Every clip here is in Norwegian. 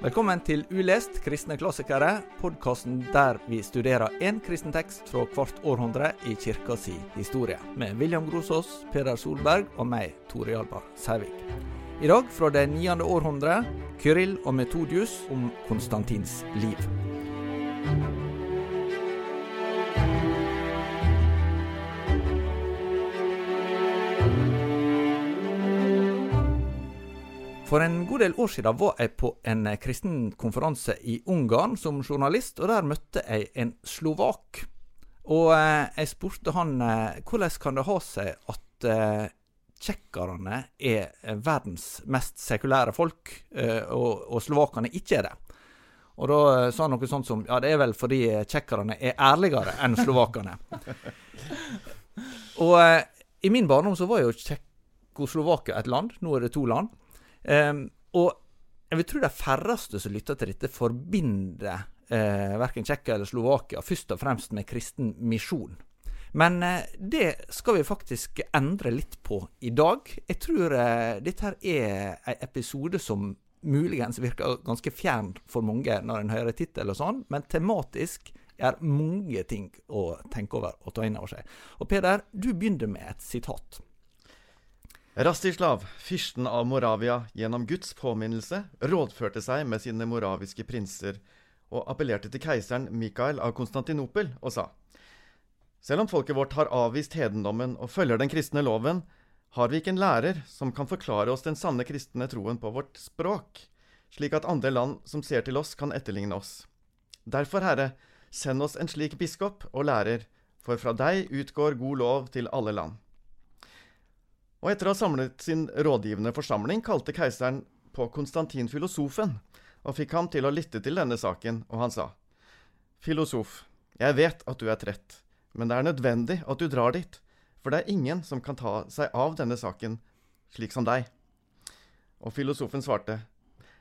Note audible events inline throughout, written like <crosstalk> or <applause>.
Velkommen til Ulest kristne klassikere, podkasten der vi studerer én kristen tekst fra hvert århundre i kirka si historie, med William Grosås, Peder Solberg og meg, Tore Hjalmar Sævik. I dag fra det niende århundre, Kyrill og Metodius om Konstantins liv. For en god del år siden var jeg på en kristen konferanse i Ungarn som journalist, og der møtte jeg en slovak. Og eh, jeg spurte han eh, hvordan kan det ha seg at eh, tsjekkerne er verdens mest sekulære folk, eh, og, slovakene ikke er det. Og da eh, sa han noe sånt som ja, det er vel fordi tsjekkerne er ærligere enn slovakene. og eh, i min barndom så var jo Tsjekkoslovakia et land, nå er det to land. Um, og jeg vil tro de færreste som lytter til dette, forbinder eh, verken Tsjekkia eller Slovakia først og fremst med kristen misjon. Men eh, det skal vi faktisk endre litt på i dag. Jeg tror eh, dette her er en episode som muligens virker ganske fjern for mange når en hører tittel og sånn, men tematisk er mange ting å tenke over og ta inn over seg. Og Peder, du begynner med et sitat. Rastislav, fyrsten av Moravia, gjennom Guds påminnelse rådførte seg med sine moraviske prinser og appellerte til keiseren Mikael av Konstantinopel og sa:" Selv om folket vårt har avvist hedendommen og følger den kristne loven, har vi ikke en lærer som kan forklare oss den sanne kristne troen på vårt språk, slik at andre land som ser til oss, kan etterligne oss. Derfor, Herre, send oss en slik biskop og lærer, for fra deg utgår god lov til alle land. Og etter å ha samlet sin rådgivende forsamling kalte keiseren på Konstantin filosofen og fikk ham til å lytte til denne saken, og han sa, Filosof, jeg vet at du er trett, men det er nødvendig at du drar dit, for det er ingen som kan ta seg av denne saken slik som deg. Og filosofen svarte,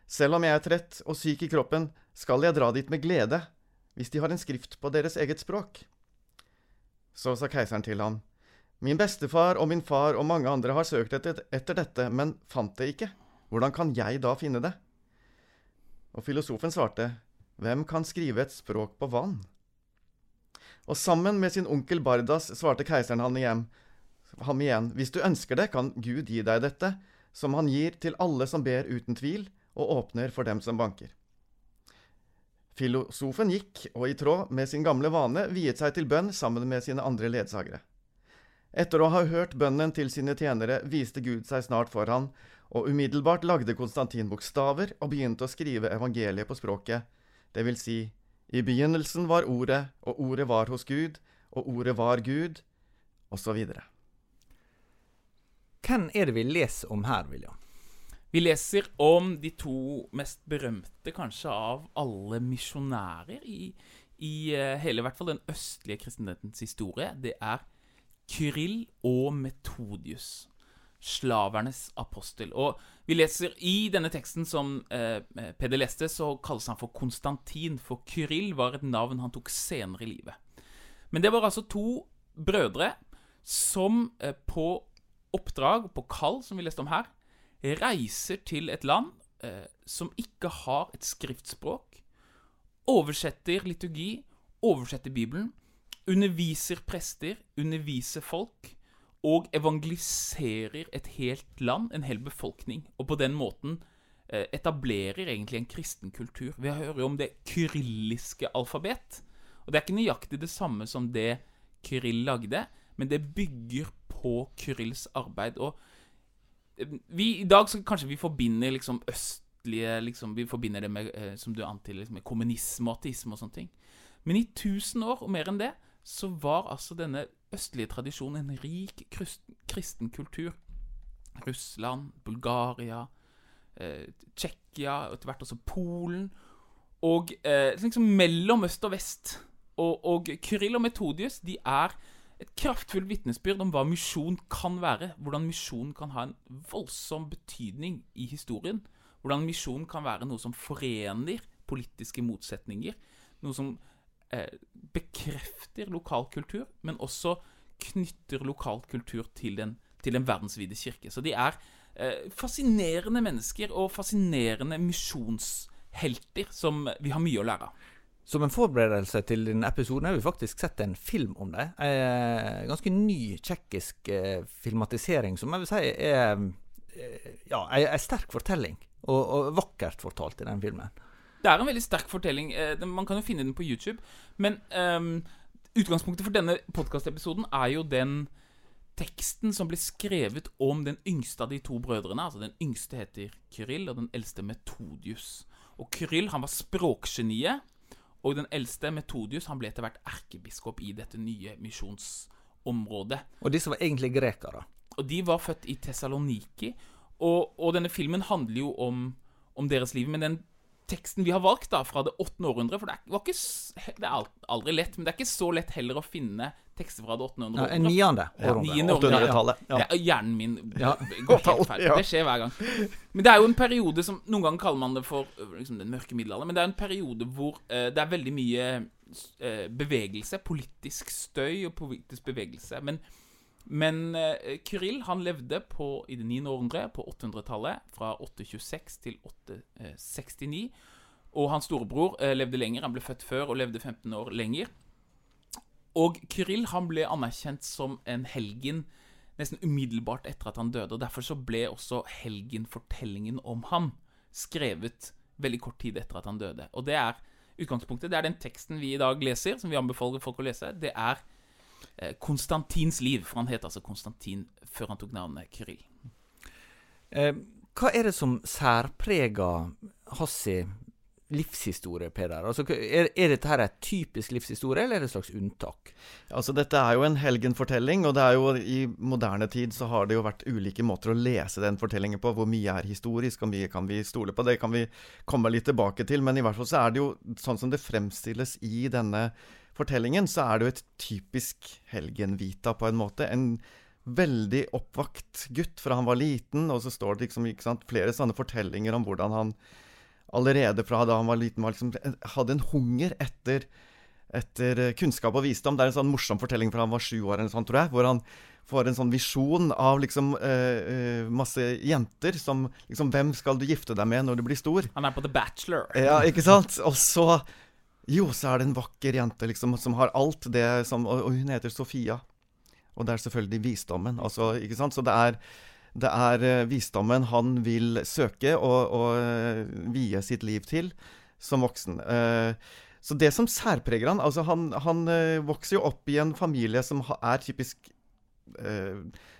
Selv om jeg er trett og syk i kroppen, skal jeg dra dit med glede, hvis de har en skrift på deres eget språk. Så sa keiseren til ham, Min bestefar og min far og mange andre har søkt etter, dette, men fant det ikke. Hvordan kan jeg da finne det? Og filosofen svarte, Hvem kan skrive et språk på vann? Og sammen med sin onkel Bardas svarte keiseren han igjen, ham igjen, Hvis du ønsker det, kan Gud gi deg dette, som han gir til alle som ber uten tvil, og åpner for dem som banker. Filosofen gikk, og i tråd med sin gamle vane viet seg til bønn sammen med sine andre ledsagere. Etter å ha hørt bønnen til sine tjenere viste Gud seg snart for han, og umiddelbart lagde Konstantin bokstaver og begynte å skrive evangeliet på språket, det vil si, i begynnelsen var Ordet, og Ordet var hos Gud, og Ordet var Gud, osv. Hvem er det vi leser om her, William? Vi leser om de to mest berømte, kanskje, av alle misjonærer i, i uh, hele, i hvert fall den østlige kristenhetens historie. Det er Kyrill og Metodius. Slavernes apostel. Og vi leser i denne teksten som eh, Peder leste, så kalles han for Konstantin, for Kyrill var et navn han tok senere i livet. Men det var altså to brødre som eh, på oppdrag, på kall, som vi leste om her, reiser til et land eh, som ikke har et skriftspråk, oversetter liturgi, oversetter Bibelen, underviser prester, underviser folk, og evangeliserer et helt land, en hel befolkning. Og på den måten eh, etablerer egentlig en kristen kultur. Vi hører jo om det kyrilliske alfabet. Og det er ikke nøyaktig det samme som det Kyrill lagde, men det bygger på Kyrills arbeid. Og eh, vi, i dag så kanskje vi forbinder liksom østlige liksom, Vi forbinder det med, eh, som du antyder, liksom, med kommunisme og ateisme og sånne ting. Men i 1000 år, og mer enn det, så var altså denne østlige tradisjonen en rik kristen kultur. Russland, Bulgaria, eh, Tsjekkia, etter hvert også Polen. Og eh, liksom mellom øst og vest. Og, og Kyrill og Metodius de er et kraftfullt vitnesbyrd om hva misjon kan være. Hvordan misjon kan ha en voldsom betydning i historien. Hvordan misjon kan være noe som forener politiske motsetninger. Noe som bekrefter lokal kultur, men også knytter lokal kultur til den, til den verdensvide kirke. Så de er eh, fascinerende mennesker og fascinerende misjonshelter som vi har mye å lære av. Som en forberedelse til denne episoden har vi faktisk sett en film om det. En ganske ny tsjekkisk eh, filmatisering som jeg vil si er eh, ja, en sterk fortelling. Og, og, vakkert fortalt i den filmen. Det er en veldig sterk fortelling. Eh, man kan jo finne den på YouTube. Men um, utgangspunktet for denne podkastepisoden er jo den teksten som ble skrevet om den yngste av de to brødrene. Altså Den yngste heter Kyrill, og den eldste Metodius. Og Kyrill han var språkgeniet. Og den eldste, Metodius, han ble etter hvert erkebiskop i dette nye misjonsområdet. Og disse var egentlig grekere? Og de var født i Tessaloniki. Og, og denne filmen handler jo om, om, deres liv. Men den teksten vi har valgt da, fra det åttende århundre For det er, ikke, det er aldri lett, men det er ikke så lett heller å finne tekster fra det åttende århundre. Ja, niende århundre. Ja, Ja. Ja, hjernen min går helt feil. <laughs> Det skjer hver gang. Men det er jo en periode som Noen ganger kaller man det for liksom, den mørke middelalder, men det er en periode hvor uh, det er veldig mye uh, bevegelse. Politisk støy og politisk bevegelse. Men, men uh, Kyrill han levde på, i det 9. århundre, på 800-tallet, fra 826 til 869. Og hans storebror levde lenger. Han ble født før og levde 15 år lenger. Og Kyrill han ble anerkjent som en helgen nesten umiddelbart etter at han døde. og Derfor så ble også helgenfortellingen om ham skrevet veldig kort tid etter at han døde. Og det er utgangspunktet. Det er den teksten vi i dag leser, som vi anbefaler folk å lese. Det er eh, Konstantins liv, for han het altså Konstantin før han tok navnet Kyrill. Eh, hva er det som særpreger Hassi livshistorie, Peder? Altså, er, er, dette her et typisk livshistorie, eller er det et slags unntak? Altså, Dette er jo en helgenfortelling, og det er jo i moderne tid så har det jo vært ulike måter å lese den fortellingen på. Hvor mye er historisk, og mye kan vi stole på? Det kan vi komme litt tilbake til. Men i hvert fall så er det jo sånn som det fremstilles i denne fortellingen, så er det jo et typisk helgenvita, på en måte. En veldig oppvakt gutt fra han var liten, og så står det liksom, sant, flere sånne fortellinger om hvordan han allerede fra da han var liten, var liksom, hadde en hunger etter, etter, eh, kunnskap og visdom. Det er en sånn morsom fortelling fra han var sju år, eller sånn, tror jeg, hvor han får en sånn visjon av liksom uh, masse jenter som liksom Hvem skal du gifte deg med når du blir stor? Han er på The Bachelor. Ja, ikke sant? Og så Jo, så er det en vakker jente liksom som har alt det som Og, hun heter Sofia. Og det er selvfølgelig visdommen. Altså, ikke sant? Så det er det er uh, visdommen han vil søke og, og uh, vie sitt liv til som voksen. Uh, så det som særpreger han altså Han, han vokser jo opp i en familie som er typisk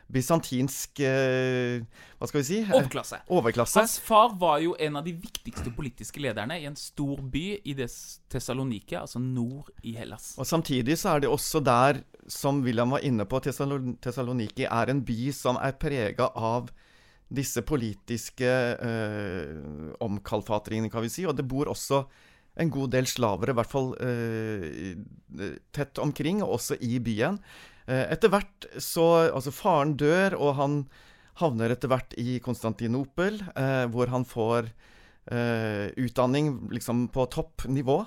bysantinsk Hva skal vi si? Overklasse. Overklasse. Hans far var jo en av de viktigste politiske lederne i en stor by i Tessalonike, altså nord i Hellas. Og Samtidig så er det også der, som William var inne på, Tessaloniki er en by som er prega av disse politiske øh, omkalfatringene, kan vi si. Og det bor også en god del slavere, i hvert fall øh, tett omkring, og også i byen. Eh, etter hvert så Altså, faren dør, og han havner etter hvert i Konstantinopel, eh, hvor han får eh, utdanning liksom på toppnivå.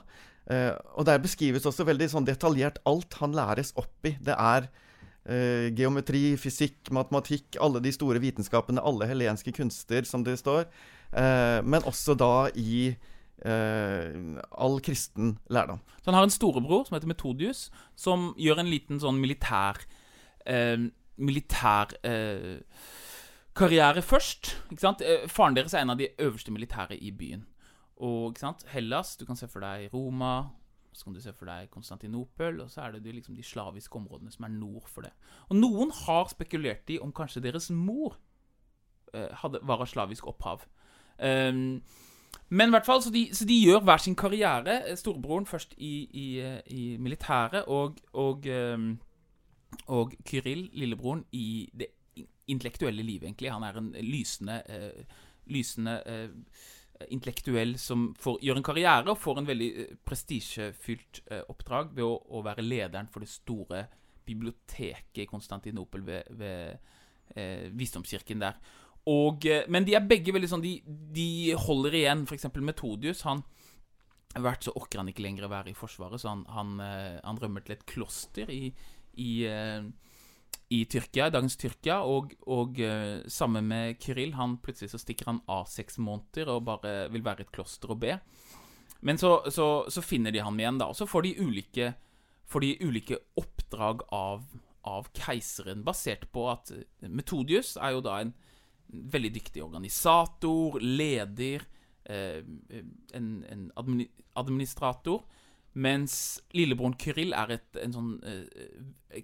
Eh, og der beskrives også veldig sånn detaljert alt han læres opp i. Det er eh, geometri, fysikk, matematikk, alle de store vitenskapene, alle helenske kunster, som det står. Eh, men også da i all kristen lærdom. Så Han har en storebror som heter Metodius, som gjør en liten sånn militær eh, Militær eh, karriere først. Ikke sant? faren deres er en av de øverste militære i byen. Og ikke sant? Hellas, du kan se for deg Roma, så kan du se for deg Konstantinopel, og så er det de, liksom, de slaviske områdene som er nord for det. Og noen har spekulert i om kanskje deres mor hadde, var av slavisk opphav. Um, men i hvert fall, så de, så de, gjør hver sin karriere. Storebroren først i, i, i militæret, og, og, ehm, og Kyril, lillebroren, i det intellektuelle livet, egentlig. Han er en lysende, uh, lysende uh, intellektuell som får, gjør en karriere og får en veldig prestisjefylt uh, oppdrag ved å, å, være lederen for det store biblioteket i Konstantinopel ved, ved visdomskirken der. Og, eh, men de er begge veldig sånn De, de holder igjen. For eksempel Metodius. Han har vært så orker han ikke lenger å være i Forsvaret, så han, han, eh, han rømmer til et kloster i, i, eh, i Tyrkia, dagens Tyrkia, og, og sammen med Kyril. han Plutselig så stikker han av seks måneder og bare vil være i et kloster og be. Men så, så, så finner de ham igjen, da. Og så får de ulike, får de ulike oppdrag av, av keiseren, basert på at Metodius er jo da en veldig dyktig organisator, leder, eh, en, en admini administrator. Mens lillebroren Kyrill er et, en sånn eh,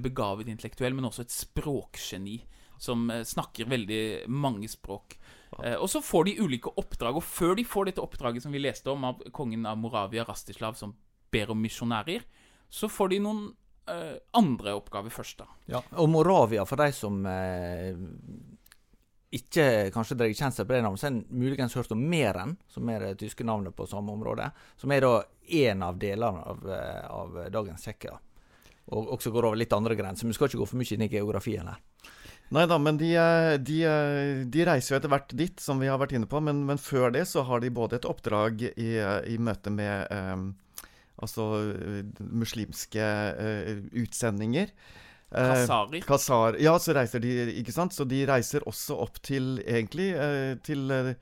begavet intellektuell, men også et språkgeni. Som eh, snakker veldig mange språk. Eh, og så får de ulike oppdrag. Og før de får dette oppdraget som vi leste om av kongen av Moravia, Rastislav, som ber om misjonærer, så får de noen eh, andre oppgaver først, da. Ja, og Moravia, for de som eh, ikke kanskje dere kjensel på det navnet, så har en muligens hørt om Meren, som er det tyske navnet på samme område. Som er da én av delene av, eh, av dagens Tsjekkia. Og også går over litt andre grenser. Men vi skal ikke gå for mye inn i geografien her. Nei da, men de, eh, de, eh, de, reiser jo etter hvert dit, som vi har vært inne på. Men, men før det så har de både et oppdrag i, i møte med eh, altså muslimske eh, utsendinger. Kasarer. Kasar, ja, så reiser de, ikke sant. Så de reiser også opp til, egentlig, uh, til uh,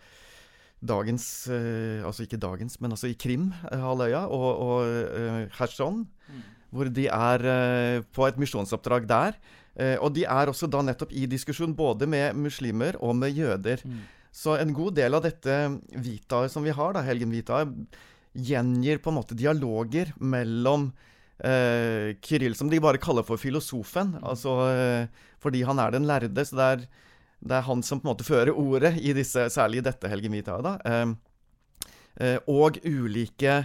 dagens Altså ikke dagens, men altså i Krim-halvøya og, og Kherson. Mm hvor de er eh, på et misjonsoppdrag der. Eh, og de er også da nettopp i diskusjon både med muslimer og med jøder. Mm. Så en god del av dette Vitaet som vi har, da, Helgen Vitaet, gjengir på en måte dialoger mellom eh, Kiril, som de bare kaller for filosofen, mm. altså eh, fordi han er den lærde. Så det er, det er, han som på en måte fører ordet i disse, særlig i dette Helgen Vitaet. da, eh, eh, og ulike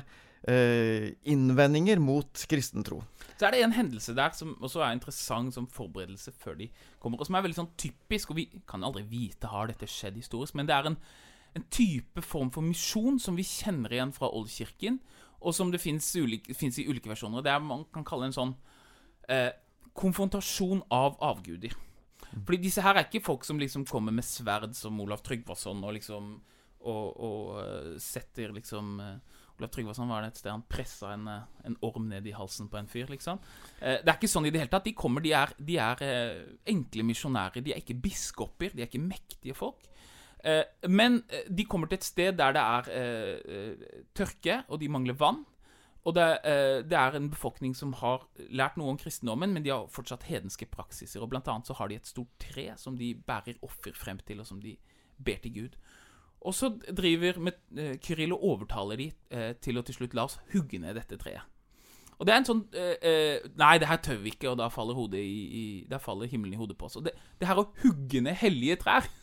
eh, innvendinger mot kristen tro. Så er det en hendelse der som også er interessant som forberedelse før de kommer, og som er veldig sånn typisk. og Vi kan aldri vite har dette skjedd historisk, men det er en, en type form for misjon som vi kjenner igjen fra Oldkirken, og som det fins i ulike versjoner. Det er man kan kalle en sånn eh, konfrontasjon av avguder. Fordi disse her er ikke folk som liksom kommer med sverd som Olav Tryggvason og liksom og, og uh, setter liksom uh, Olav Tryggvason var det et sted han pressa en, eh, en, orm ned i halsen på en fyr. liksom. Eh, det er ikke sånn i det hele tatt. De kommer, de er, de er eh, enkle misjonærer. De er ikke biskoper. De er ikke mektige folk. Eh, men eh, de kommer til et sted der det er eh, tørke, og de mangler vann. Og det, det, er en befolkning som har lært noe om kristendommen, men de har fortsatt hedenske praksiser. Og Blant annet så har de et stort tre som de bærer offer frem til, og som de ber til Gud. Og så driver med, Kyrill og overtaler de til å til slutt la oss hugge ned dette treet. Og det er en sånn Nei, det her tør vi ikke, og da faller, i, i, da faller, himmelen i hodet på oss. Og det, det, her å hugge ned hellige trær, <laughs>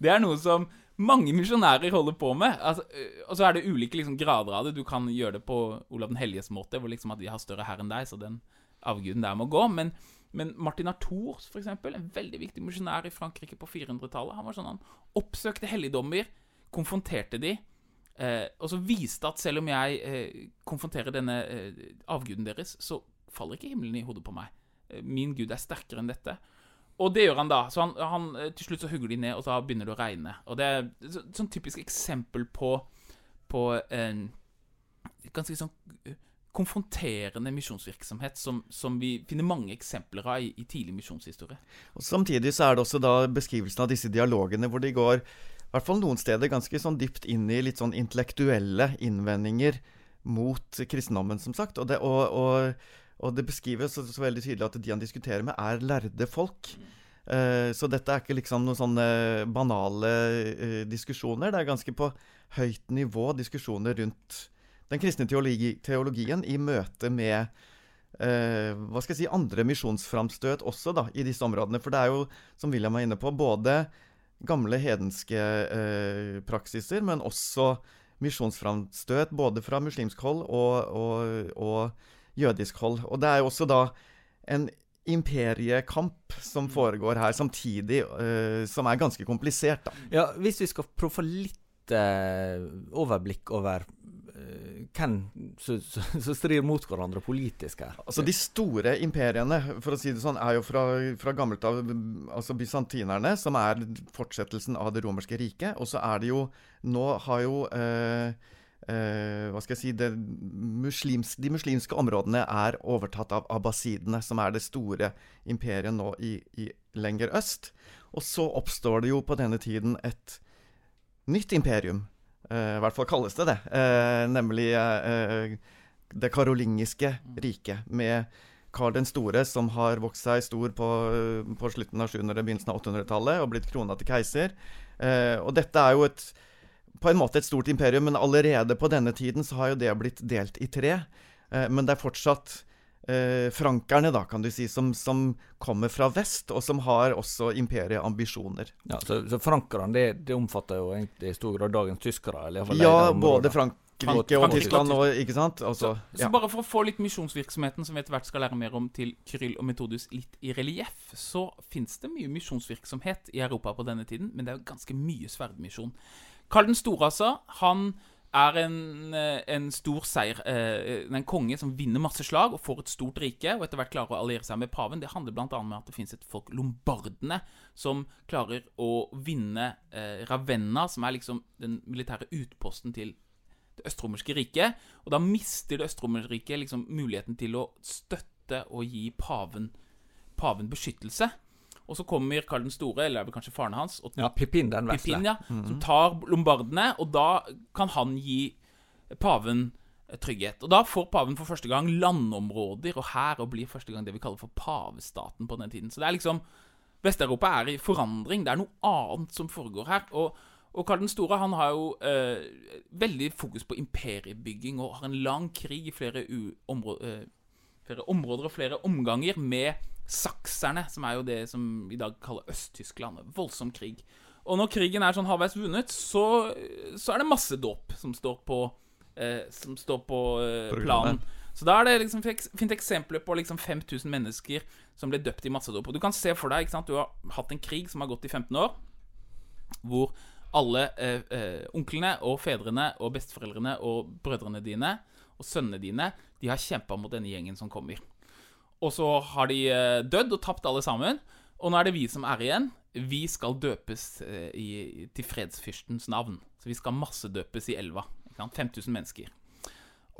det er noe som mange misjonærer holder på med. Altså, og så er det ulike liksom, grader av det. Du kan gjøre det på Olav den helliges måte, hvor liksom at de har større herre enn deg, så den avguden der må gå. Men, men Martin Artours, for eksempel, en veldig viktig misjonær i Frankrike på 400-tallet, han var sånn han oppsøkte helligdommer konfronterte de, eh, og så viste at selv om jeg eh, konfronterer denne eh, avguden deres, så faller ikke himmelen i hodet på meg. Min gud er sterkere enn dette. Og det gjør han da. Så han, han, eh, til slutt så hugger de ned, og da begynner det å regne. Og det er et sånn typisk eksempel på, på en ganske sånn eh, konfronterende misjonsvirksomhet som, som, vi finner mange eksempler av i, i tidlig misjonshistorie. Og Samtidig så er det også da beskrivelsen av disse dialogene hvor de går i hvert fall noen steder ganske sånn dypt inn i litt sånn intellektuelle innvendinger mot kristendommen, som sagt. Og det, og, og, og det beskrives så, så, veldig tydelig at de han diskuterer med, er lærde folk. Uh, så dette er ikke liksom noen sånne banale uh, diskusjoner. Det er ganske på høyt nivå diskusjoner rundt den kristne teologi, teologien i møte med uh, hva skal jeg si, andre misjonsframstøt også da, i disse områdene. For det er jo, som William er inne på, både gamle hedenske praksiser, men også misjonsframstøt både fra muslimsk hold og, og, og jødisk hold. Og det er jo også da en imperiekamp som mm. foregår her samtidig, uh, som er ganske komplisert. da. Ja, Hvis vi skal prøve å få litt uh, overblikk over hvem som strir mot hverandre politisk her? Altså De store imperiene for å si det sånn, er jo fra, fra gammelt av altså bysantinerne, som er fortsettelsen av det romerske riket. Og så er det jo Nå har jo eh, eh, Hva skal jeg si det muslims, De muslimske områdene er overtatt av abbasidene, som er det store imperiet nå i, i lenger øst. Og så oppstår det jo på denne tiden et nytt imperium. Uh, I hvert fall kalles det det. Uh, nemlig det karolingiske riket, med Karl den store, som har vokst seg stor på, på slutten av 700- begynnelsen av 800-tallet og blitt krona til keiser. Og dette er jo et, på en måte et stort imperium, men allerede på denne tiden så har jo det blitt delt i tre. Eh, men det er fortsatt eh, frankerne, da, kan du si, som, som, kommer fra vest, og som har også imperieambisjoner. Ja, så, så frankerne, det, det, omfatter jo egentlig i stor grad dagens tyskere? Eller ja, både Frank Frankrike og Tyskland og ikke sant? Også, så, ja. så, bare for å få litt misjonsvirksomheten, som vi etter hvert skal lære mer om, til Kyrill og Metodus litt i relieff, så fins det mye misjonsvirksomhet i Europa på denne tiden, men det er jo ganske mye sverdmisjon. Karl den store, altså, han er en, eh, en stor seier eh, En konge som vinner masse slag og får et stort rike, og etter hvert klarer å alliere seg med paven. Det handler bl.a. om at det fins et folk, lombardene, som klarer å vinne eh, Ravenna, som er liksom den militære utposten til det østromerske riket. Og da mister det østromerske riket liksom muligheten til å støtte og gi paven, paven beskyttelse. Og så kommer Karl den store, eller er det kanskje faren hans, og, ja, Pippin den vesle. Pippin, ja, mm -hmm. som tar lombardene, og da kan han gi paven trygghet. Og da får paven for første gang landområder og her, og blir første gang det vi kaller for pavestaten på den tiden. Så det er liksom Vest-Europa er i forandring. Det er noe annet som foregår her. Og og Karl den store han har jo eh, veldig fokus på imperiebygging og har en lang krig i flere, områder, eh, flere områder og flere omganger med sakserne, som er jo det som i dag kaller Øst-Tyskland. Voldsom krig. Og når krigen er sånn halvveis vunnet, så, så, er det masse dåp som står på, eh, som står på eh, planen. Så da er det liksom fint eksempler på liksom 5000 mennesker som ble døpt i massedåp. Og du kan se for deg ikke sant? Du har hatt en krig som har gått i 15 år, hvor alle eh, eh, onklene og fedrene og besteforeldrene og brødrene dine og sønnene dine De har kjempa mot denne gjengen som kommer. Og så har de eh, dødd og tapt alle sammen. Og nå er det vi som er igjen. Vi skal døpes eh, i, til fredsfyrstens navn. Så vi skal massedøpes i elva. 5000 mennesker.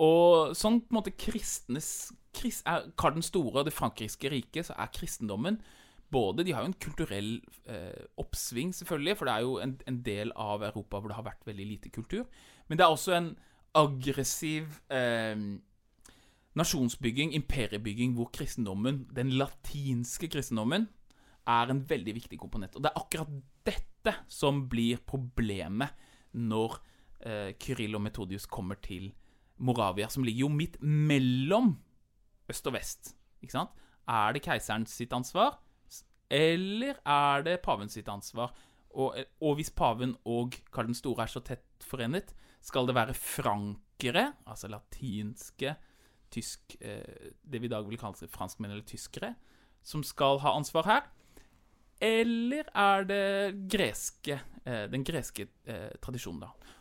Og sånn på en måte kristnes krist, er Karl den store og det frankriske riket, så er kristendommen både De har jo en kulturell eh, oppsving, selvfølgelig, for det er jo en, en, del av Europa hvor det har vært veldig lite kultur. Men det er også en aggressiv eh, nasjonsbygging, imperiebygging, hvor kristendommen, den latinske kristendommen, er en veldig viktig komponent. Og det er akkurat dette som blir problemet når eh, Kyrill og Metodius kommer til Moravia, som ligger jo midt mellom øst og vest. Ikke sant? Er det keiseren sitt ansvar? Eller er det paven sitt ansvar? Og, og, hvis paven og Karl den store er så tett forenet, skal det være frankere, altså latinske, tysk eh, Det vi i dag vil kalle franskmenn eller tyskere, som skal ha ansvar her? Eller er det greske, eh, den greske eh, tradisjonen, da?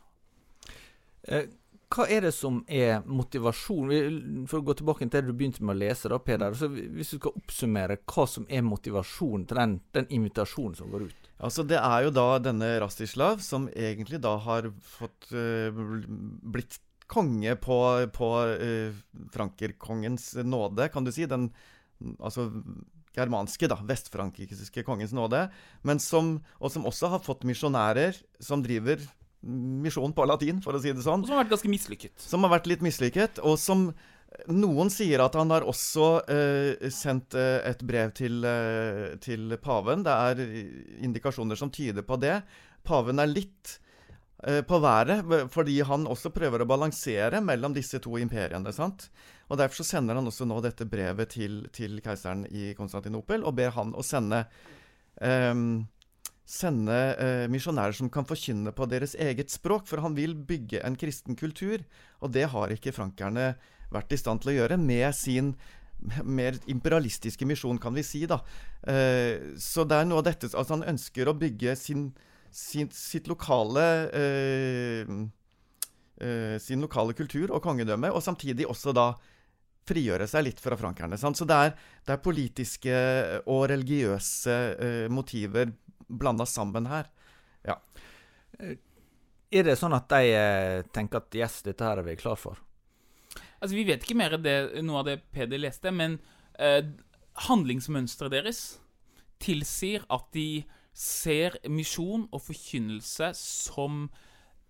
Eh, hva er det som er motivasjon? For å gå tilbake til det du begynte med å lese, da, Peder. Så hvis du skal oppsummere hva som er motivasjonen til den, den invitasjonen som går ut? Altså Det er jo da denne Rastislav som egentlig da har fått uh, blitt konge på, på uh, frankerkongens nåde, kan du si. Den altså germanske, da, vestfrankiske kongens nåde. Men som, og som også har fått misjonærer som driver misjon på latin, for å si det sånn. Og som har vært ganske mislykket. Som har vært litt mislykket, og som noen sier at han har også eh, sendt eh, et brev til, eh, til, paven. Det er indikasjoner som tyder på det. Paven er litt på været, fordi han også prøver å balansere mellom disse to imperiene. sant? Og Derfor så sender han også nå dette brevet til, til keiseren i Konstantinopel, og ber han å sende um, sende eh, misjonærer som kan forkynne på deres eget språk, for han vil bygge en kristen kultur. Og det har ikke frankerne vært i stand til å gjøre med sin mer imperialistiske misjon, kan vi si. da. Eh, så det er noe av dette Altså, han ønsker å bygge sin, sitt lokale eh, eh, Sin lokale kultur og kongedømme, og samtidig også da frigjøre seg litt fra frankerne. Sant? Så det er, det er, politiske og religiøse eh, motiver blanda sammen her. Ja. Eh, er det sånn at de eh, tenker at yes, dette her er vi klar for? Altså, Vi vet ikke mer enn noe av det Peder leste, men eh, handlingsmønsteret deres tilsier at de ser misjon og forkynnelse som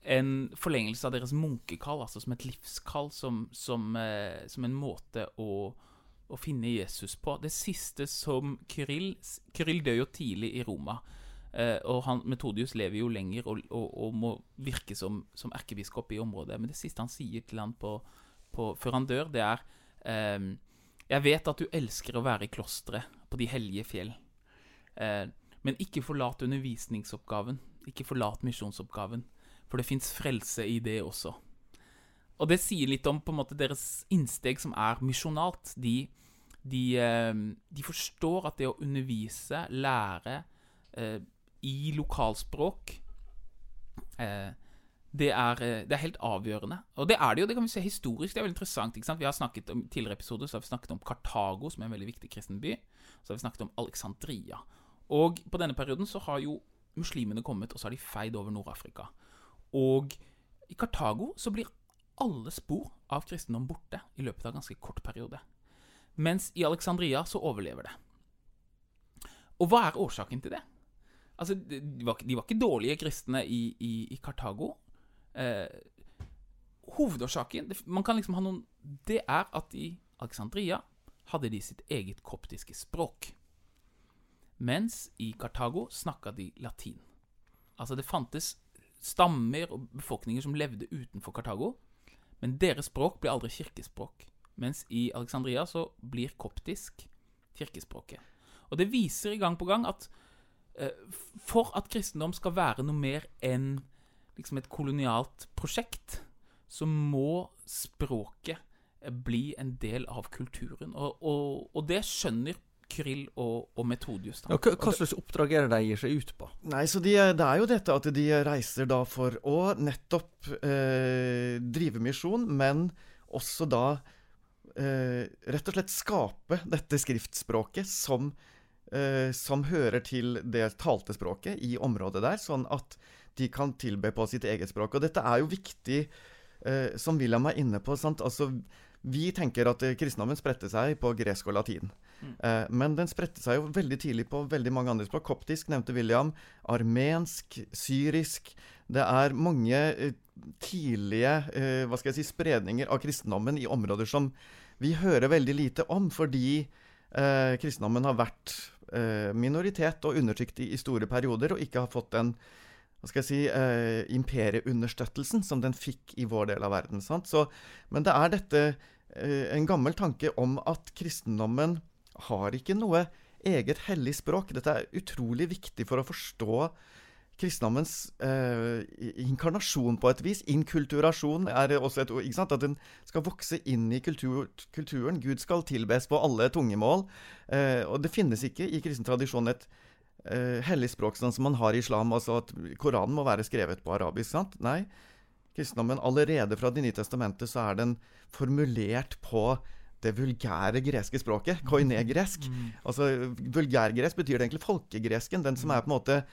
en forlengelse av deres munkekall, altså som et livskall, som, som, eh, som en måte å, å finne Jesus på. Det siste som Kyrill Kyrill dør jo tidlig i Roma. Eh, og han, Metodius lever jo lenger og, og, og må virke som, som erkebiskop i området. Men det siste han sier til han på, på, før han dør, det er eh, Jeg vet at du elsker å være i klosteret, på de hellige fjell. Eh, men ikke forlat undervisningsoppgaven. Ikke forlat misjonsoppgaven. For det fins frelse i det også. Og det sier litt om på en måte deres innsteg som er misjonalt. De, de, eh, de forstår at det å undervise, lære eh, i lokalspråk eh, det er, eh, det er, helt avgjørende. Og det er det jo, det kan vi se historisk. Det er veldig interessant. ikke sant? Vi har snakket om, Tidligere episoder så har vi snakket om Kartago, som er en veldig viktig kristen by. Så har vi snakket om Alexandria. Og på denne perioden så har jo muslimene kommet, og så har de feid over Nord-Afrika. Og i Kartago så blir alle spor av kristendom borte i løpet av en ganske kort periode. Mens i Alexandria så overlever det. Og hva er årsaken til det? Altså, de var, de var ikke dårlige kristne i, i, i Kartago. Eh, hovedårsaken Man kan liksom ha noen Det er at i Alexandria hadde de sitt eget koptiske språk. Mens i Kartago snakka de latin. Altså, det fantes stammer og befolkninger som levde utenfor Kartago, men deres språk ble aldri kirkespråk. Mens i Alexandria så blir koptisk kirkespråket. Og det viser i gang på gang at eh, for at kristendom skal være noe mer enn liksom et kolonialt prosjekt, så må språket eh, bli en del av kulturen. Og, og, og det skjønner Kryll og, og Metodius. Da. Ja, hva, slags oppdrag er det de gir seg ut på? Nei, så de, Det er jo dette at de reiser da for å nettopp eh, drive misjon, men også da eh, rett og slett skape dette skriftspråket som, eh, som hører til det talte språket i området der, sånn at de kan tilbe på sitt eget språk. Og dette er jo viktig, eh, som William er inne på. sant? Altså, vi tenker at kristendommen spredte seg på gresk og latin. Mm. Eh, men den spredte seg jo veldig tidlig på veldig mange andre språk. Koptisk nevnte William. Armensk, syrisk. Det er mange eh, tidlige eh, hva skal jeg si, spredninger av kristendommen i områder som vi hører veldig lite om, fordi eh, kristendommen har vært eh, minoritet og undertrykt i, i, store perioder, og ikke har fått den hva skal jeg si, eh, imperieunderstøttelsen som den fikk i vår del av verden. Så, men det er dette eh, en gammel tanke om at kristendommen har ikke noe eget hellig språk. Dette er utrolig viktig for å forstå kristendommens eh, inkarnasjon på et vis. Inkulturasjon er også et ord. ikke sant? At den skal vokse inn i kultur, kulturen. Gud skal tilbes på alle tungemål. Eh, og det finnes ikke i kristen tradisjon et eh, hellig språk sånn som man har i islam. Altså at Koranen må være skrevet på arabisk. sant? Nei. Kristendommen, allerede fra Det nye testamentet, så er den formulert på det vulgære greske språket. koinegresk. Mm. Altså, vulgærgresk betyr det egentlig folkegresken. Den som er på en måte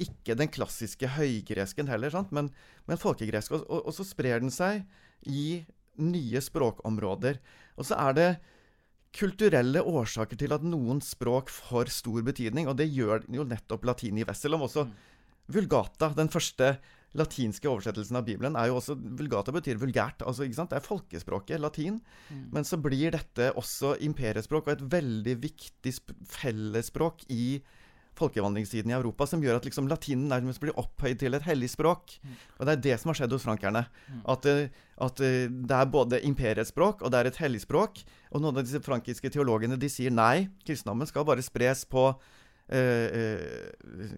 ikke den klassiske høygresken heller, sant? men, men folkegresk. Og, og, og, så sprer den seg i nye språkområder. Og så er det kulturelle årsaker til at noen språk får stor betydning, og det gjør jo nettopp latin i vest. Om også. Vulgata, den første latinske oversettelsen av Bibelen, er jo også Vulgata betyr vulgært. altså ikke sant? Det er folkespråket, latin. Mm. Men så blir dette også imperiespråk og et veldig viktig fellesspråk i folkevandringstiden i Europa, som gjør at liksom latinen nærmest blir opphøyd til et hellig språk. Mm. Og det er det som har skjedd hos frankerne. Mm. At, eh, at, eh, det er både imperiets språk, og det er et hellig språk. Og noen av disse frankiske teologene de sier nei, kristendommen skal bare spres på Eh, eh,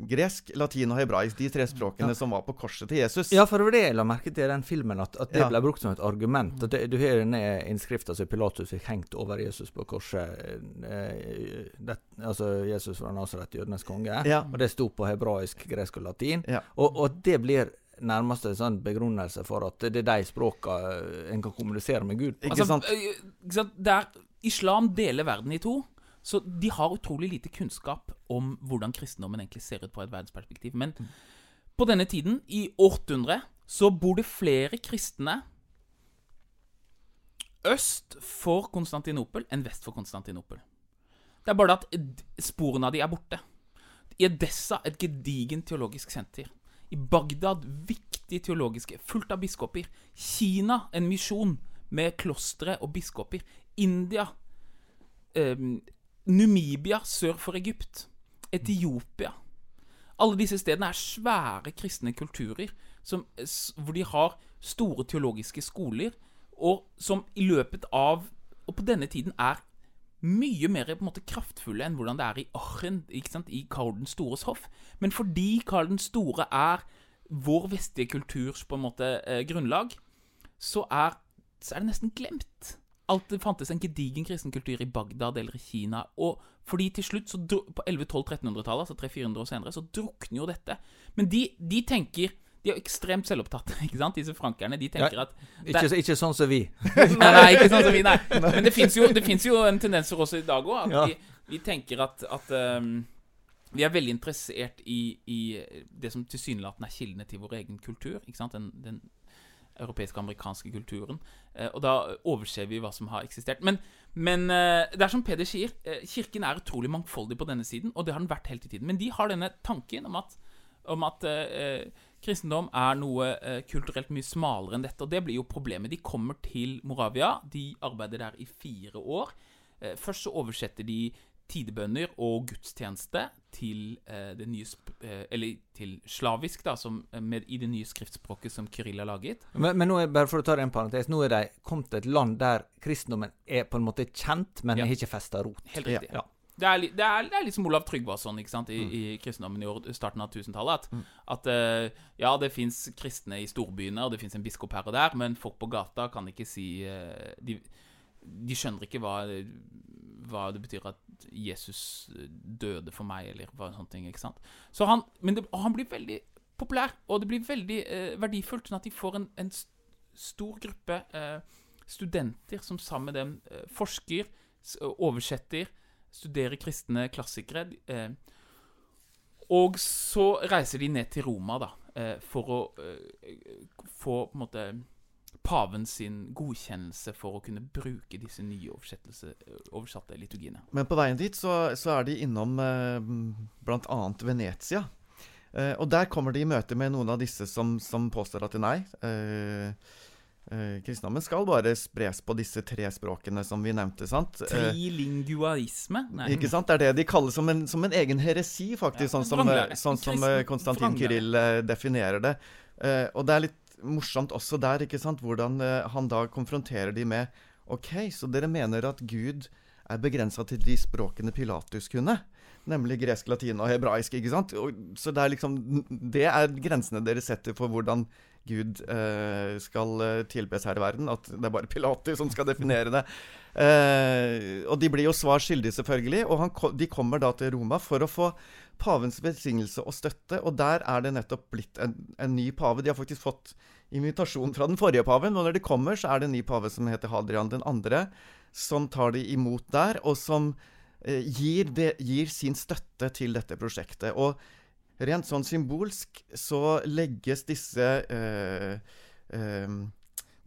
gresk, latin og hebraisk, de tre språkene ja. som var på korset til Jesus. Ja, for det var det jeg la merke til i den filmen, at, at det ja. ble brukt som et argument. At det, Du har denne innskrifta som Pilatus fikk hengt over Jesus på korset. Eh, det, altså Jesus fra Nasaret, jødenes konge. Ja. Og det sto på hebraisk, gresk og latin. Og, og, det blir nærmest en sånn begrunnelse for at det er de språka en kan kommunisere med Gud Ikke Ikke sant? Altså, ikke sant? Der islam deler verden i to så de har utrolig lite kunnskap om hvordan kristendommen egentlig ser ut på et verdensperspektiv. Men mm. på denne tiden, i århundret, så bor det flere kristne øst for Konstantinopel enn vest for Konstantinopel. Det er bare det at sporene av de er borte. I Edessa, et gedigent teologisk senter. I Bagdad, viktige teologiske, fullt av biskoper. Kina, en misjon med klostre og biskoper. India, eh, Numibia sør for Egypt. Etiopia. Alle disse stedene er svære kristne kulturer som, hvor de har store teologiske skoler, og som i løpet av Og på denne tiden er mye mer på en måte kraftfulle enn hvordan det er i Aachen, i Karl den stores hoff. Men fordi Karl den store er vår vestlige kulturs på en måte eh, grunnlag, så er, så er det nesten glemt. Alt det fantes en gedigen kristen kultur i Bagdad eller i Kina. Og fordi til slutt, så på 1100-1200-1300-tallet, altså 300-400 år senere, så drukner jo dette. Men de, de tenker De er jo ekstremt selvopptatte, <laughs> ikke sant? Disse frankerne. De tenker at Ikke, ikke sånn som vi. <laughs> Nei, nei, ikke sånn som vi, nei. <laughs> Men det fins jo, jo en tendens for oss i dag òg. At Ja. vi, vi tenker at, at um, vi er veldig interessert i, i det som tilsynelatende er kildene til vår egen kultur. Ikke sant? Den, den europeiske amerikanske kulturen. Eh, og da overser vi hva som har eksistert. Men, men eh, det er som Peder sier, eh, kirken er utrolig mangfoldig på denne siden, og det har den vært hele tiden. Men de har denne tanken om at, om at eh, kristendom er noe kulturelt mye smalere enn dette. Og det blir jo problemet. De kommer til Moravia. De arbeider der i fire år. Først så oversetter de tidebønner og gudstjeneste til eh, det nye eh, Eller til slavisk, da, som, eh, med, i det nye skriftspråket som Kyrill har laget. Men, men nå er, bare for å ta det en parentes, nå er de kommet til et land der kristendommen er på en måte kjent, men Ja. har ikke festa rot. Helt riktig. Ja. Det, er, det, er, det er litt som Olav Tryggvason ikke sant, i, i kristendommen i år, starten av 1000-tallet. At, at uh, ja, det fins kristne i storbyene, og det fins en biskop her og der, men folk på gata kan ikke si uh, de, de skjønner ikke hva, hva det betyr at Jesus døde for meg, eller hva sånne ting. ikke sant? Så han, men det, han blir veldig populær, og det blir veldig eh, verdifullt, sånn at de får en, en stor gruppe eh, studenter som sammen med dem eh, forsker, oversetter, studerer kristne klassikere. Eh, og så reiser de ned til Roma, da, eh, for å eh, få på en måte paven sin godkjennelse for å kunne bruke disse nye oversatte liturgiene. Men på veien dit så, så er de innom eh, bl.a. Venezia. Eh, og der kommer de i møte med noen av disse som, som påstår at nei. Eh, eh, kristendommen skal bare spres på disse tre språkene som vi nevnte. sant? Trilinguarisme? Nei. ikke sant? Det er det de kaller som en, som en egen heresi, faktisk. Ja, sånn som, eh, sånn som eh, Konstantin vranglære. Kirill eh, definerer det. Eh, og det er litt morsomt også der, ikke sant? hvordan eh, han da konfronterer de med OK, så dere mener at Gud er begrensa til de språkene Pilatus kunne? Nemlig gresk, latin og hebraisk. ikke sant? Og, så det er liksom Det er grensene dere setter for hvordan Gud eh, skal eh, tilbes her i verden. At det er bare Pilatus som skal definere det. Eh, og de blir jo svar skyldige, selvfølgelig. Og han, de kommer da til Roma for å få pavens velsignelse og støtte. Og der er det nettopp blitt en, en ny pave. De har faktisk fått invitasjon fra den forrige paven. Og når de kommer, så er det en ny pave som heter Hadrian 2., som tar de imot der, og som eh, gir, det, gir sin støtte til dette prosjektet. Og rent sånn symbolsk så legges disse eh, eh,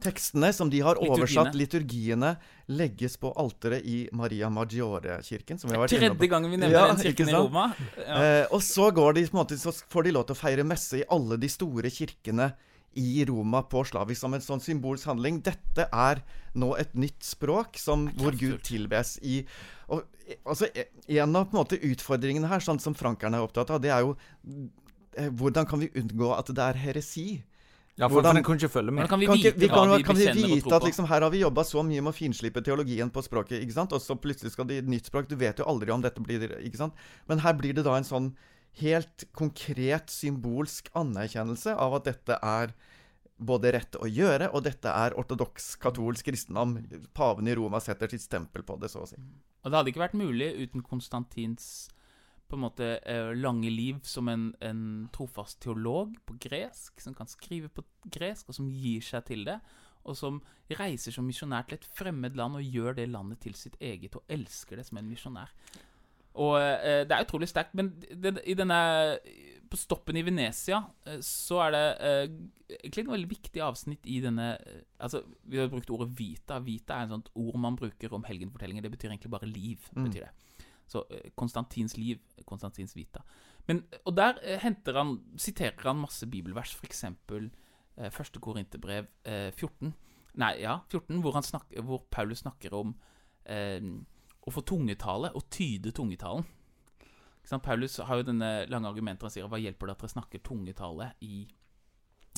tekstene som de har oversatt, liturgiene, legges på alteret i Maria Maggiore-kirken. som vi har vært inne på. Tredje gangen vi nevner Ja, den kirken i? Roma. Ja. Eh, og så, går de, måte, så får de lov til å feire messe i alle de store kirkene i Roma på slavisk som en sånn symbolsk handling. Dette er nå et nytt språk som, hvor Gud tilbes i og, altså, En av på en måte, utfordringene her, sånn som frankerne er opptatt av, det er jo eh, hvordan kan vi unngå at det er heresi? Ja, for, Hvordan- for den kunne ikke følge med. Kan vi Kan, vite vi, kan, vi kan vi vite at liksom, her har vi jobba så mye med å finslipe teologien på språket, ikke sant? og så plutselig skal det i et nytt språk. Du vet jo aldri om dette blir ikke sant? Men her blir det da en sånn helt konkret symbolsk anerkjennelse av at dette er både rett å gjøre, og dette er ortodoks katolsk kristendom. Paven i Roma setter sitt stempel på det, så å si. Og det hadde ikke vært mulig uten Konstantins på en måte eh, lange liv som en, en trofast teolog på gresk, som kan skrive på gresk, og som gir seg til det, og som reiser som misjonær til et fremmed land og gjør det landet til sitt eget, og elsker det som en misjonær. Og eh, det er utrolig sterkt, men det, i denne på stoppen i Venezia eh, så er det eh, egentlig et veldig viktig avsnitt i denne eh, Altså, vi har brukt ordet vita. Vita er et sånt ord man bruker om helgenfortellinger. Det betyr egentlig bare liv. Mm. betyr det. Så Konstantins liv, Konstantins vita. Men, og der henter han, siterer han masse bibelvers, f.eks. Første Korinterbrev eh, 14. Nei, ja, 14, hvor, han snakker, hvor Paulus snakker om eh, å få tungetale og tyde tungetalen. Paulus har jo denne lange argumentet han sier hva hjelper det at dere snakker tungetale i,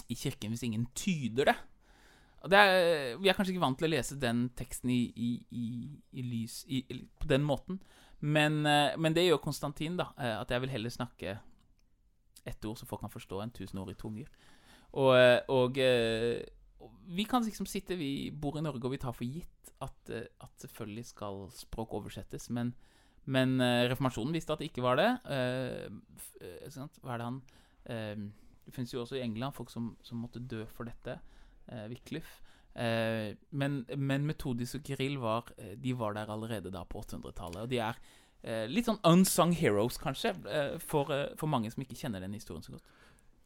i kirken hvis ingen tyder det? Er, vi er kanskje ikke vant til å lese den teksten i, i, i, lys på den måten, men, eh, men det gjør Konstantin, da. eh, At jeg vil heller snakke ett ord så folk kan forstå, enn tusen ord i tunger. Og, eh, og vi kan liksom sitte Vi bor i Norge, og vi tar for gitt at, eh, at selvfølgelig skal språk oversettes, men men eh, reformasjonen visste at det ikke var det. Eh, eh? Hva er det han eh, Det finnes jo også i England folk som, som måtte dø for dette. Uh, Wycliffe. Eh, men, men Metodis og Kirill var, eh, de var der allerede da på 800-tallet. Og de er eh, litt sånn unsung heroes, kanskje, eh, for, eh, for mange som ikke kjenner den historien så godt.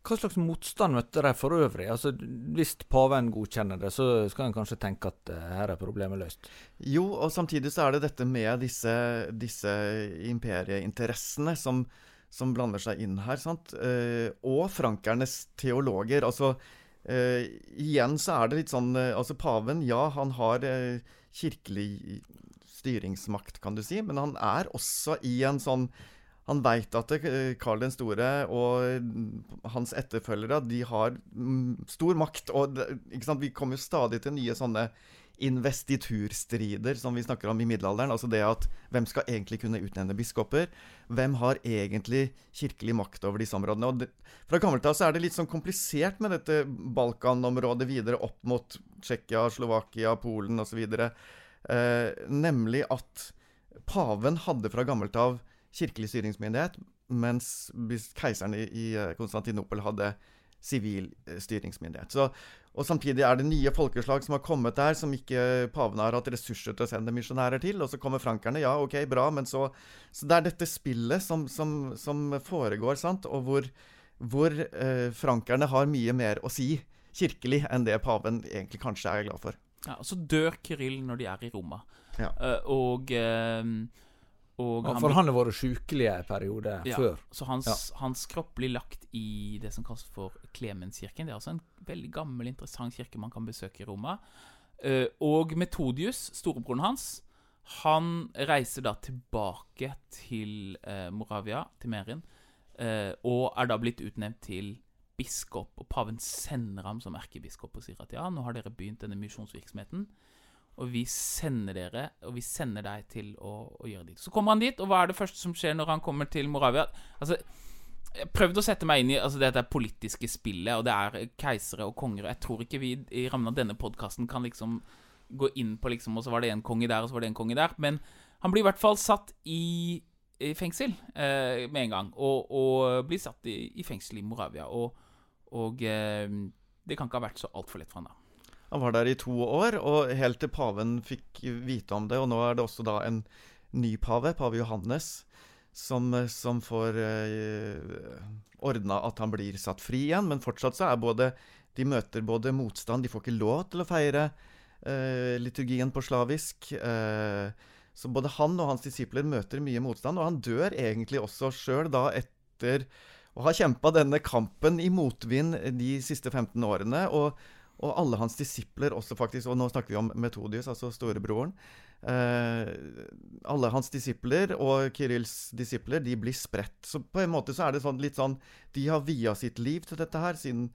Hva slags motstand møtte de for øvrig? Altså, Hvis paven godkjenner det, så skal en kanskje tenke at uh, her er problemet løst. Jo, og samtidig så er det dette med disse, disse imperieinteressene som, som blander seg inn her. sant? Uh, og frankernes teologer. Altså, Uh, igjen så er det litt sånn Altså, paven, ja, han har kirkelig styringsmakt, kan du si, men han er også i en sånn han veit at eh, Karl den store og hans etterfølgere de har mm, stor makt. og? Vi kommer jo stadig til nye sånne investiturstrider som vi snakker om i middelalderen. Altså det at hvem skal egentlig kunne utnevne biskoper? Hvem har egentlig kirkelig makt over disse områdene? Og det, fra gammelt av så er det litt sånn komplisert med dette Balkanområdet videre opp mot Tsjekkia, Slovakia, Polen osv. Eh, nemlig at paven hadde fra gammelt av kirkelig styringsmyndighet, mens keiseren i, i eh, Konstantinopel hadde sivil eh, styringsmyndighet. Så, og Samtidig er det nye folkeslag som har kommet der, som ikke paven har hatt ressurser til å sende misjonærer til. Og så kommer frankerne. Ja, ok, bra, men så Så det er dette spillet som, som, som foregår, sant, og hvor, hvor eh, frankerne har mye mer å si kirkelig enn det paven egentlig kanskje er glad for. Ja, og så dør Kirill når de er i Roma. Ja. Uh, og eh, og Ja, han for blir- han har vært sjukelig en periode Ja. før. Så hans, Ja. hans kropp blir lagt i det som kalles for Klemenskirken. Det er altså en veldig gammel, interessant kirke man kan besøke i Roma. Eh, og Metodius, storebroren hans, han reiser da tilbake til eh, Moravia, til Merin, eh, og er da blitt utnevnt til biskop. Og paven sender ham som erkebiskop og sier at ja, nå har dere begynt denne misjonsvirksomheten. Og vi sender dere, og vi sender deg til å, å gjøre dit. Så kommer han dit, og hva er det første som skjer når han kommer til Moravia? Altså, jeg prøvde å sette meg inn i altså, dette politiske spillet, og det er keisere og konger. og Jeg tror ikke vi i rammen av denne podkasten kan liksom gå inn på liksom Og så var det en konge der, og så var det en konge der. Men han blir i hvert fall satt i, i fengsel eh, med en gang. Og, og blir satt i, i fengsel i Moravia. Og, og eh, det kan ikke ha vært så altfor lett for han da. Han var der i to år, og helt til paven fikk vite om det. Og nå er det også da en ny pave, pave Johannes, som, som får eh, ordna at han blir satt fri igjen. Men fortsatt så er både De møter både motstand De får ikke lov til å feire eh, liturgien på slavisk. Eh, så både han og hans disipler møter mye motstand, og han dør egentlig også sjøl da etter å ha kjempa denne kampen i motvind de siste 15 årene. og og alle hans disipler også, faktisk, og nå snakker vi om Metodius, altså storebroren. Eh, alle hans disipler og Kirills disipler de blir spredt. Så på en måte så er det sånn, litt sånn De har via sitt liv til dette her, sin,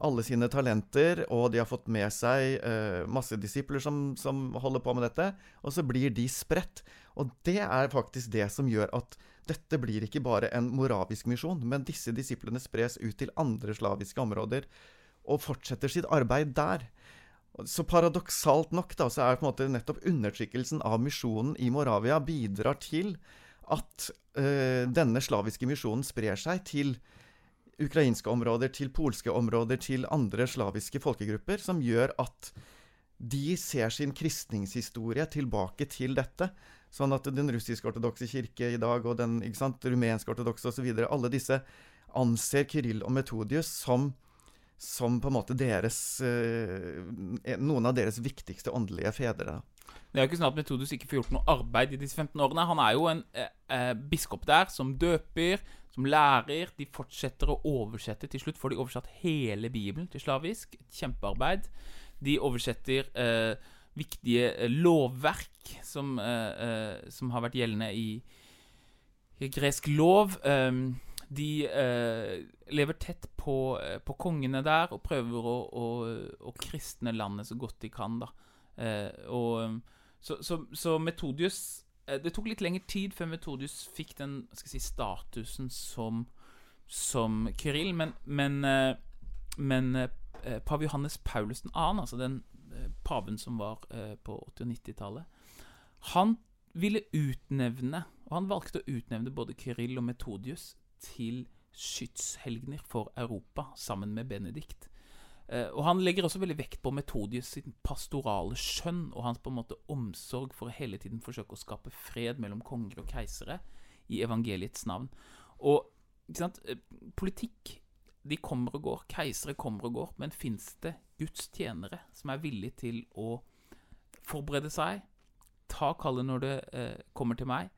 alle sine talenter, og de har fått med seg eh, masse disipler som, som holder på med dette, og så blir de spredt. Og det er faktisk det som gjør at dette blir ikke bare en moravisk misjon, men disse disiplene spres ut til andre slaviske områder og fortsetter sitt arbeid der. Så paradoksalt nok da, så er på en måte nettopp undertrykkelsen av misjonen i Moravia bidrar til at eh, denne slaviske misjonen sprer seg til ukrainske områder, til polske områder, til andre slaviske folkegrupper, som gjør at de ser sin kristningshistorie tilbake til dette. Sånn at den russisk-ortodokse kirke i dag og den rumensk-ortodokse osv. Alle disse anser Kyrill og Metodius som, som på en måte deres eh, Noen av deres viktigste åndelige fedre. Det er jo ikke sånn at Metodus ikke får gjort noe arbeid i disse 15 årene. Han er jo en eh, eh, biskop der som døper, som lærer. De fortsetter å oversette. Til slutt får de oversatt hele Bibelen til slavisk. Et kjempearbeid. De oversetter eh, viktige eh, lovverk som, eh, eh, som, har vært gjeldende i, i gresk lov. Um, de lever tett på, på, kongene der og prøver å, å, å, kristne landet så godt de kan. da. og så, så, så, Metodius Det tok litt lengre tid før Metodius fikk den si, statusen som, som Kyrill, men, men, men pave Johannes Paulus 2., altså den paven som var eh, på 80- og 90-tallet, han ville utnevne, og han valgte å utnevne både Kyrill og Metodius til skytshelgener for Europa, sammen med Benedikt. Eh, og Han legger også veldig vekt på Metodius sin pastorale skjønn og hans på en måte omsorg for å hele tiden forsøke å skape fred mellom konger og keisere i evangeliets navn. Og eh, politikk de kommer og går. Keisere kommer og går. Men fins det Guds tjenere som er villige til å forberede seg, ta kallet når det eh, kommer til meg,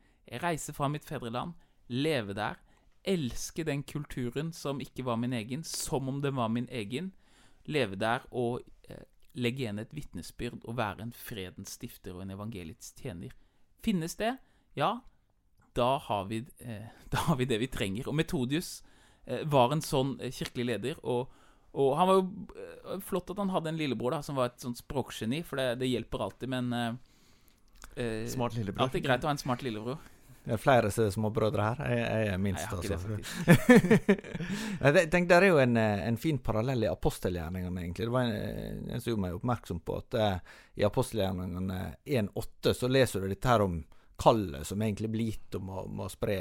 reise fra mitt fedreland, leve der, elske den kulturen som ikke var min egen, som om den var min egen, leve der og eh, legge igjen et vitnesbyrd og være en fredens stifter og en evangeliets tjener. Finnes det? Ja, da har vi, eh, <laughs> da har vi det vi trenger. Og Metodius Eh, var en sånn eh, kirkelig leder. Og, og han var jo eh, flott at han hadde en lillebror da som var et sånt språkgeni, for det, det hjelper alltid. Men eh, Smart lillebror. Alltid greit å ha en smart lillebror. Det er flere småbrødre her. Jeg, jeg er minst, Nei, jeg altså. <laughs> jeg tenker, Der er jo en, en fin parallell i apostelgjerningene, egentlig. Det var en, en som gjorde meg oppmerksom på at uh, i apostelgjerningene 1.8 så leser du dette her om kallet som egentlig blir gitt om om å spre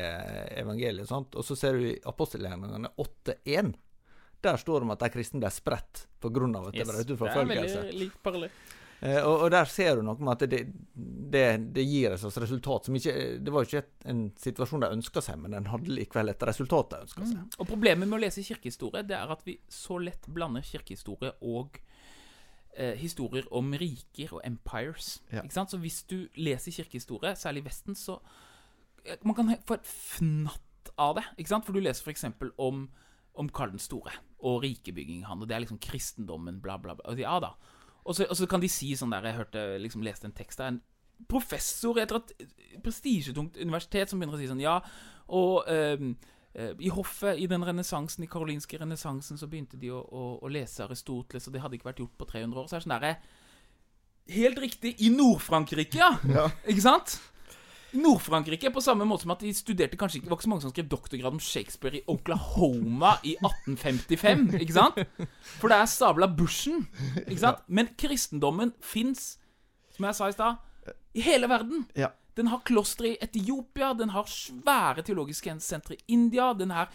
evangeliet. Sant? Og så ser du i apostelgjerningene 8.1. Der står det om at de kristne ble spredt pga. at yes, det var forfølgelse. Det er veldig lik parallell. Eh, og, og, der ser du noe med at det, det, det gir et slags resultat som ikke Det var jo ikke et, en situasjon de ønska seg, men den hadde likevel et resultat de ønska seg. Mm. Og Problemet med å lese kirkehistorie det er at vi så lett blander kirkehistorie og eh, historier om riker og empires. Ja. Ikke sant? Så hvis du leser kirkehistorie, særlig i Vesten, så eh, Man kan få et fnatt av det. Ikke sant? For du leser f.eks. om om Karl den store og rikebyggingen han, og det er liksom kristendommen, bla, bla, bla. Ja da. Og så, og så kan de si sånn der Jeg hørte, liksom leste en tekst der. En professor etter et prestisjetungt universitet som begynner å si sånn Ja, og um, I hoffet, i den renessansen, i karolinske renessansen, så begynte de å, å, å, lese Aristoteles, og det hadde ikke vært gjort på 300 år. Så er det sånn derre Helt riktig, i Nord-Frankrike, ja. ja. Ikke sant? Nord-Frankrike, på samme måte som at de studerte kanskje ikke Det var ikke så mange som skrev doktorgrad om Shakespeare i Oklahoma i 1855, ikke sant? For det er sabla bushen, ikke sant? Men kristendommen fins, som jeg sa i stad, i hele verden. Ja. Den har klostre i Etiopia, den har svære teologiske sentre i India. Den her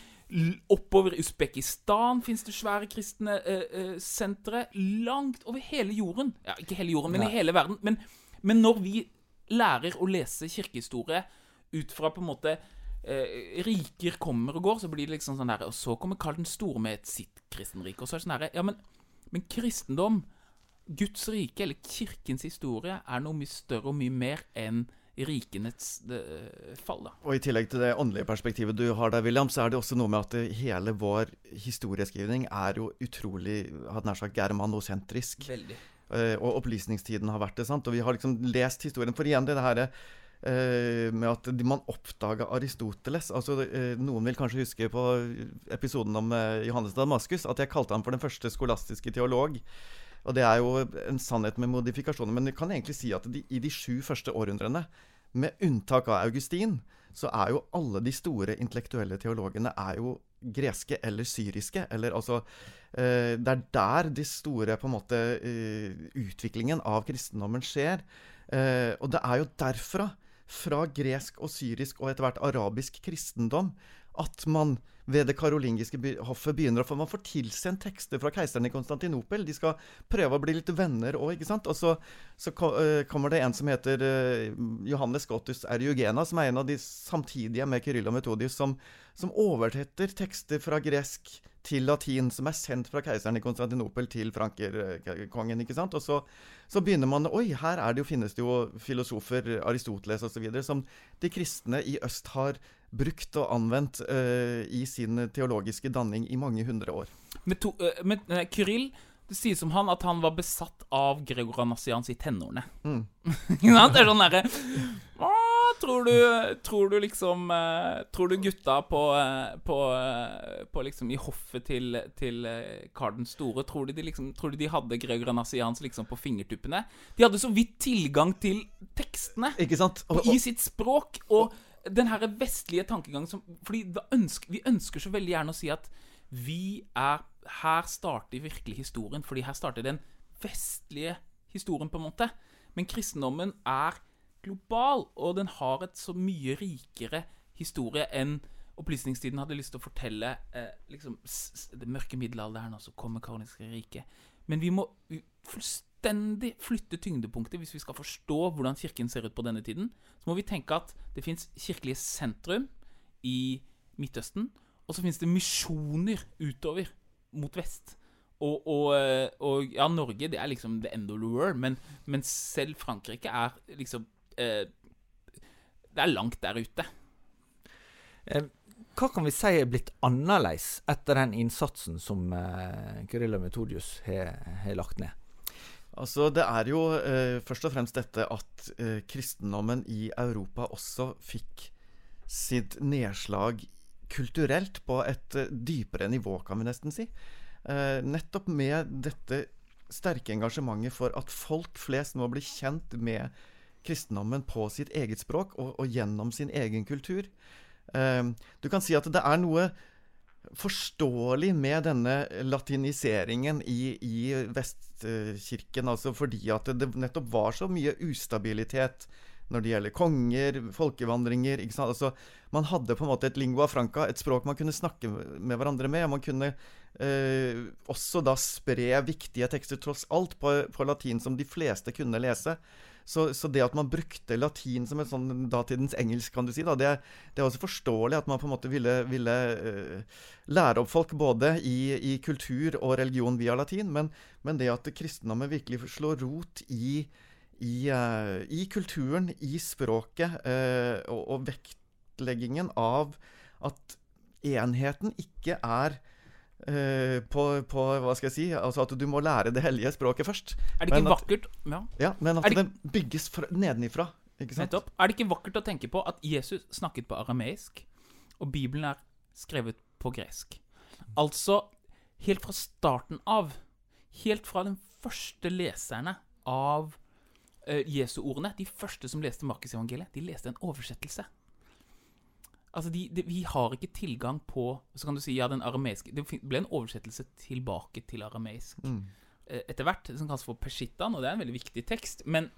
Oppover i Usbekistan fins det svære kristne eh, eh, sentre. Langt over hele jorden. Ja, ikke hele jorden, men Nei. i hele verden. Men, men, når vi lærer å lese kirkehistorie ut fra på en måte eh, Riker kommer og går, så blir det liksom sånn der Og så kommer Karl den store med et sitt kristenrike. Og så er det sånn derre Ja, men, men kristendom Guds rike, eller kirkens historie, er noe mye større og mye mer enn rikenets fall. Da. Og I tillegg til det åndelige perspektivet du har der, William, så er det også noe med at hele vår historieskrivning er jo utrolig hadde nær sagt germanosentrisk. Veldig. Uh, og opplysningstiden har vært det. sant? Og vi har liksom lest historien. For igjen det her Uh, med at man oppdaga Aristoteles. Altså, uh, noen vil kanskje huske på episoden om Johannes Johannes Damaskus at jeg kalte ham for den første skolastiske teolog. Og det er jo en sannhet med modifikasjoner. Men vi kan egentlig si at de, i de sju første århundrene, med unntak av Augustin, så er jo alle de store intellektuelle teologene er jo greske eller syriske. Eller altså eh, Det er der de store på en måte eh, utviklingen av kristendommen skjer. Eh, og det er jo derfra, fra gresk og syrisk og etter hvert arabisk kristendom, at man ved det karolingiske hoffet begynner å få Man får tilsendt tekster fra keiseren i Konstantinopel. De skal prøve å bli litt venner òg, ikke sant. Og så, så uh, kommer det en som heter uh, Johannes Gottus Eriugena, som er en av de samtidige med Kyrill Metodius, som, som overtetter tekster fra gresk til latin, som er sendt fra keiseren i Konstantinopel til frankerkongen. ikke sant? Og så, så, begynner man Oi, her det jo, finnes det jo filosofer, Aristoteles osv., som de kristne i øst har brukt og anvendt uh, i sin teologiske danning i mange hundre år. Med, to, uh, med uh, Kyril, det sies om han at han var besatt av Gregor Anassians i tenårene. Mm. <laughs> det er sånn derre tror du, tror du liksom uh, Tror du gutta på, på, på, liksom i hoffet til, til Karl den store tror du, de liksom, tror du de hadde Gregor Anassians liksom på fingertuppene? De hadde så vidt tilgang til tekstene Ikke sant? Og, og, I sitt språk. Og den her vestlige tankegangen som Fordi ønsker, vi ønsker så veldig gjerne å si at vi er Her starter virkelig historien, fordi her starter den vestlige historien, på en måte. Men kristendommen er global, og den har et så mye rikere historie enn opplysningstiden hadde lyst til å fortelle eh, liksom, det mørke middelalderen, og så kommer Karniske riket. Men vi må fullstendig flytte tyngdepunktet hvis vi skal forstå hvordan Kirken ser ut på denne tiden. Så må vi tenke at det fins kirkelige sentrum i Midtøsten, og så fins det misjoner utover mot vest. Og, og, eh, og, ja, Norge det er liksom the end of the world, men, men selv Frankrike er liksom eh, Det er langt der ute. Eh, hva kan vi si er blitt annerledes etter den innsatsen som eh, Kyrill Metodius har lagt ned? Altså, Det er jo eh, først og fremst dette at eh, kristendommen i Europa også fikk sitt nedslag kulturelt på et eh, dypere nivå, kan vi nesten si. Eh, nettopp med dette sterke engasjementet for at folk flest må bli kjent med kristendommen på sitt eget språk og, og gjennom sin egen kultur. Um, du kan si at det er noe forståelig med denne latiniseringen i, i Vestkirken, altså fordi at det nettopp var så mye ustabilitet når det gjelder konger, folkevandringer? Altså, Man hadde på en måte et lingua franca, et språk man kunne snakke med hverandre med. og Man kunne eh, også da spre viktige tekster, tross alt, på, på latin som de fleste kunne lese. Så, så, det at man brukte latin som et sånn datidens engelsk, kan du si, da, det, det, er også forståelig at man på en måte ville, ville uh, lære opp folk både i, i, kultur og religion via latin, men, men det at kristendommen virkelig slår rot i, i, uh, i kulturen, i språket, uh, og, og vektleggingen av at enheten ikke er Uh, på, på, hva skal jeg si Altså at du må lære det hellige språket først. Er det ikke men vakkert ja. ja. men at det, det bygges fra, nedenifra. Ikke sant? Nettopp. Er det ikke vakkert å tenke på at Jesus snakket på arameisk, og Bibelen er skrevet på gresk? Altså, helt fra starten av, helt fra den første leserne av uh, Jesu ordene, de første som leste Markusevangeliet, de leste en oversettelse. Altså, de, de, Vi har ikke tilgang på Så kan du si ja, den arameiske Det ble en oversettelse tilbake til arameisk mm. Eh, etter hvert, som kalles for Peshitan, og det er en veldig viktig tekst. Men,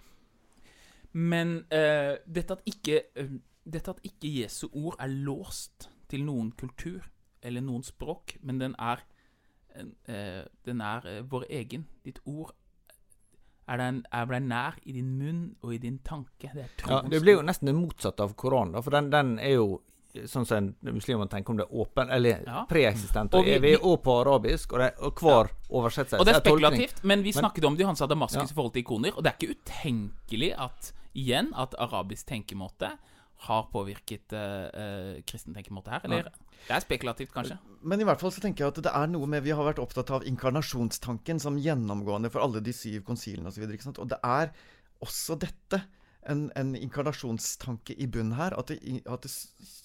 men uh, dette, at ikke, uh, dette at ikke Jesu ord er låst til noen kultur eller noen språk, men den er, uh, den er vår egen. Ditt ord er den, er deg nær i din munn og i din tanke. Det, ja, det blir jo nesten det motsatte av Koranen, for den, den er jo sånn som muslimene tenker om det åpen, eller ja. preeksistent og evig, og på arabisk, og, det, og hver ja. oversettelse Og det er spekulativt, men vi snakket men, om det i Hansa Damaskus ja. i forhold til ikoner, og det er ikke utenkelig at igjen at arabisk tenkemåte har påvirket uh, kristen tenkemåte her. Eller det er spekulativt, kanskje. Men i hvert fall så tenker jeg at det er noe med Vi har vært opptatt av inkarnasjonstanken som gjennomgående for alle de syv konsilene osv. Og, så og det er også dette en, en inkarnasjonstanke i bunnen her. At, det, at det,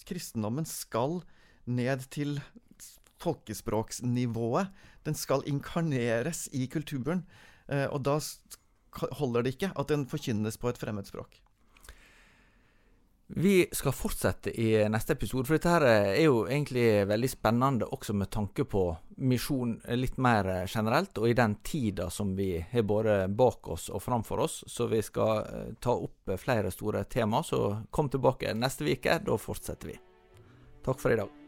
kristendommen skal ned til folkespråksnivået. Den skal inkarneres i kulturen. Eh, og da holder det ikke at den forkynnes på et fremmedspråk. Vi skal fortsette i neste episode, for dette her er jo egentlig veldig spennende også med tanke på misjon litt mer generelt, og i den tida som vi har både bak oss og framfor oss. Så vi skal eh, ta opp flere store tema. Så kom tilbake neste uke. Da fortsetter vi. Takk for i dag.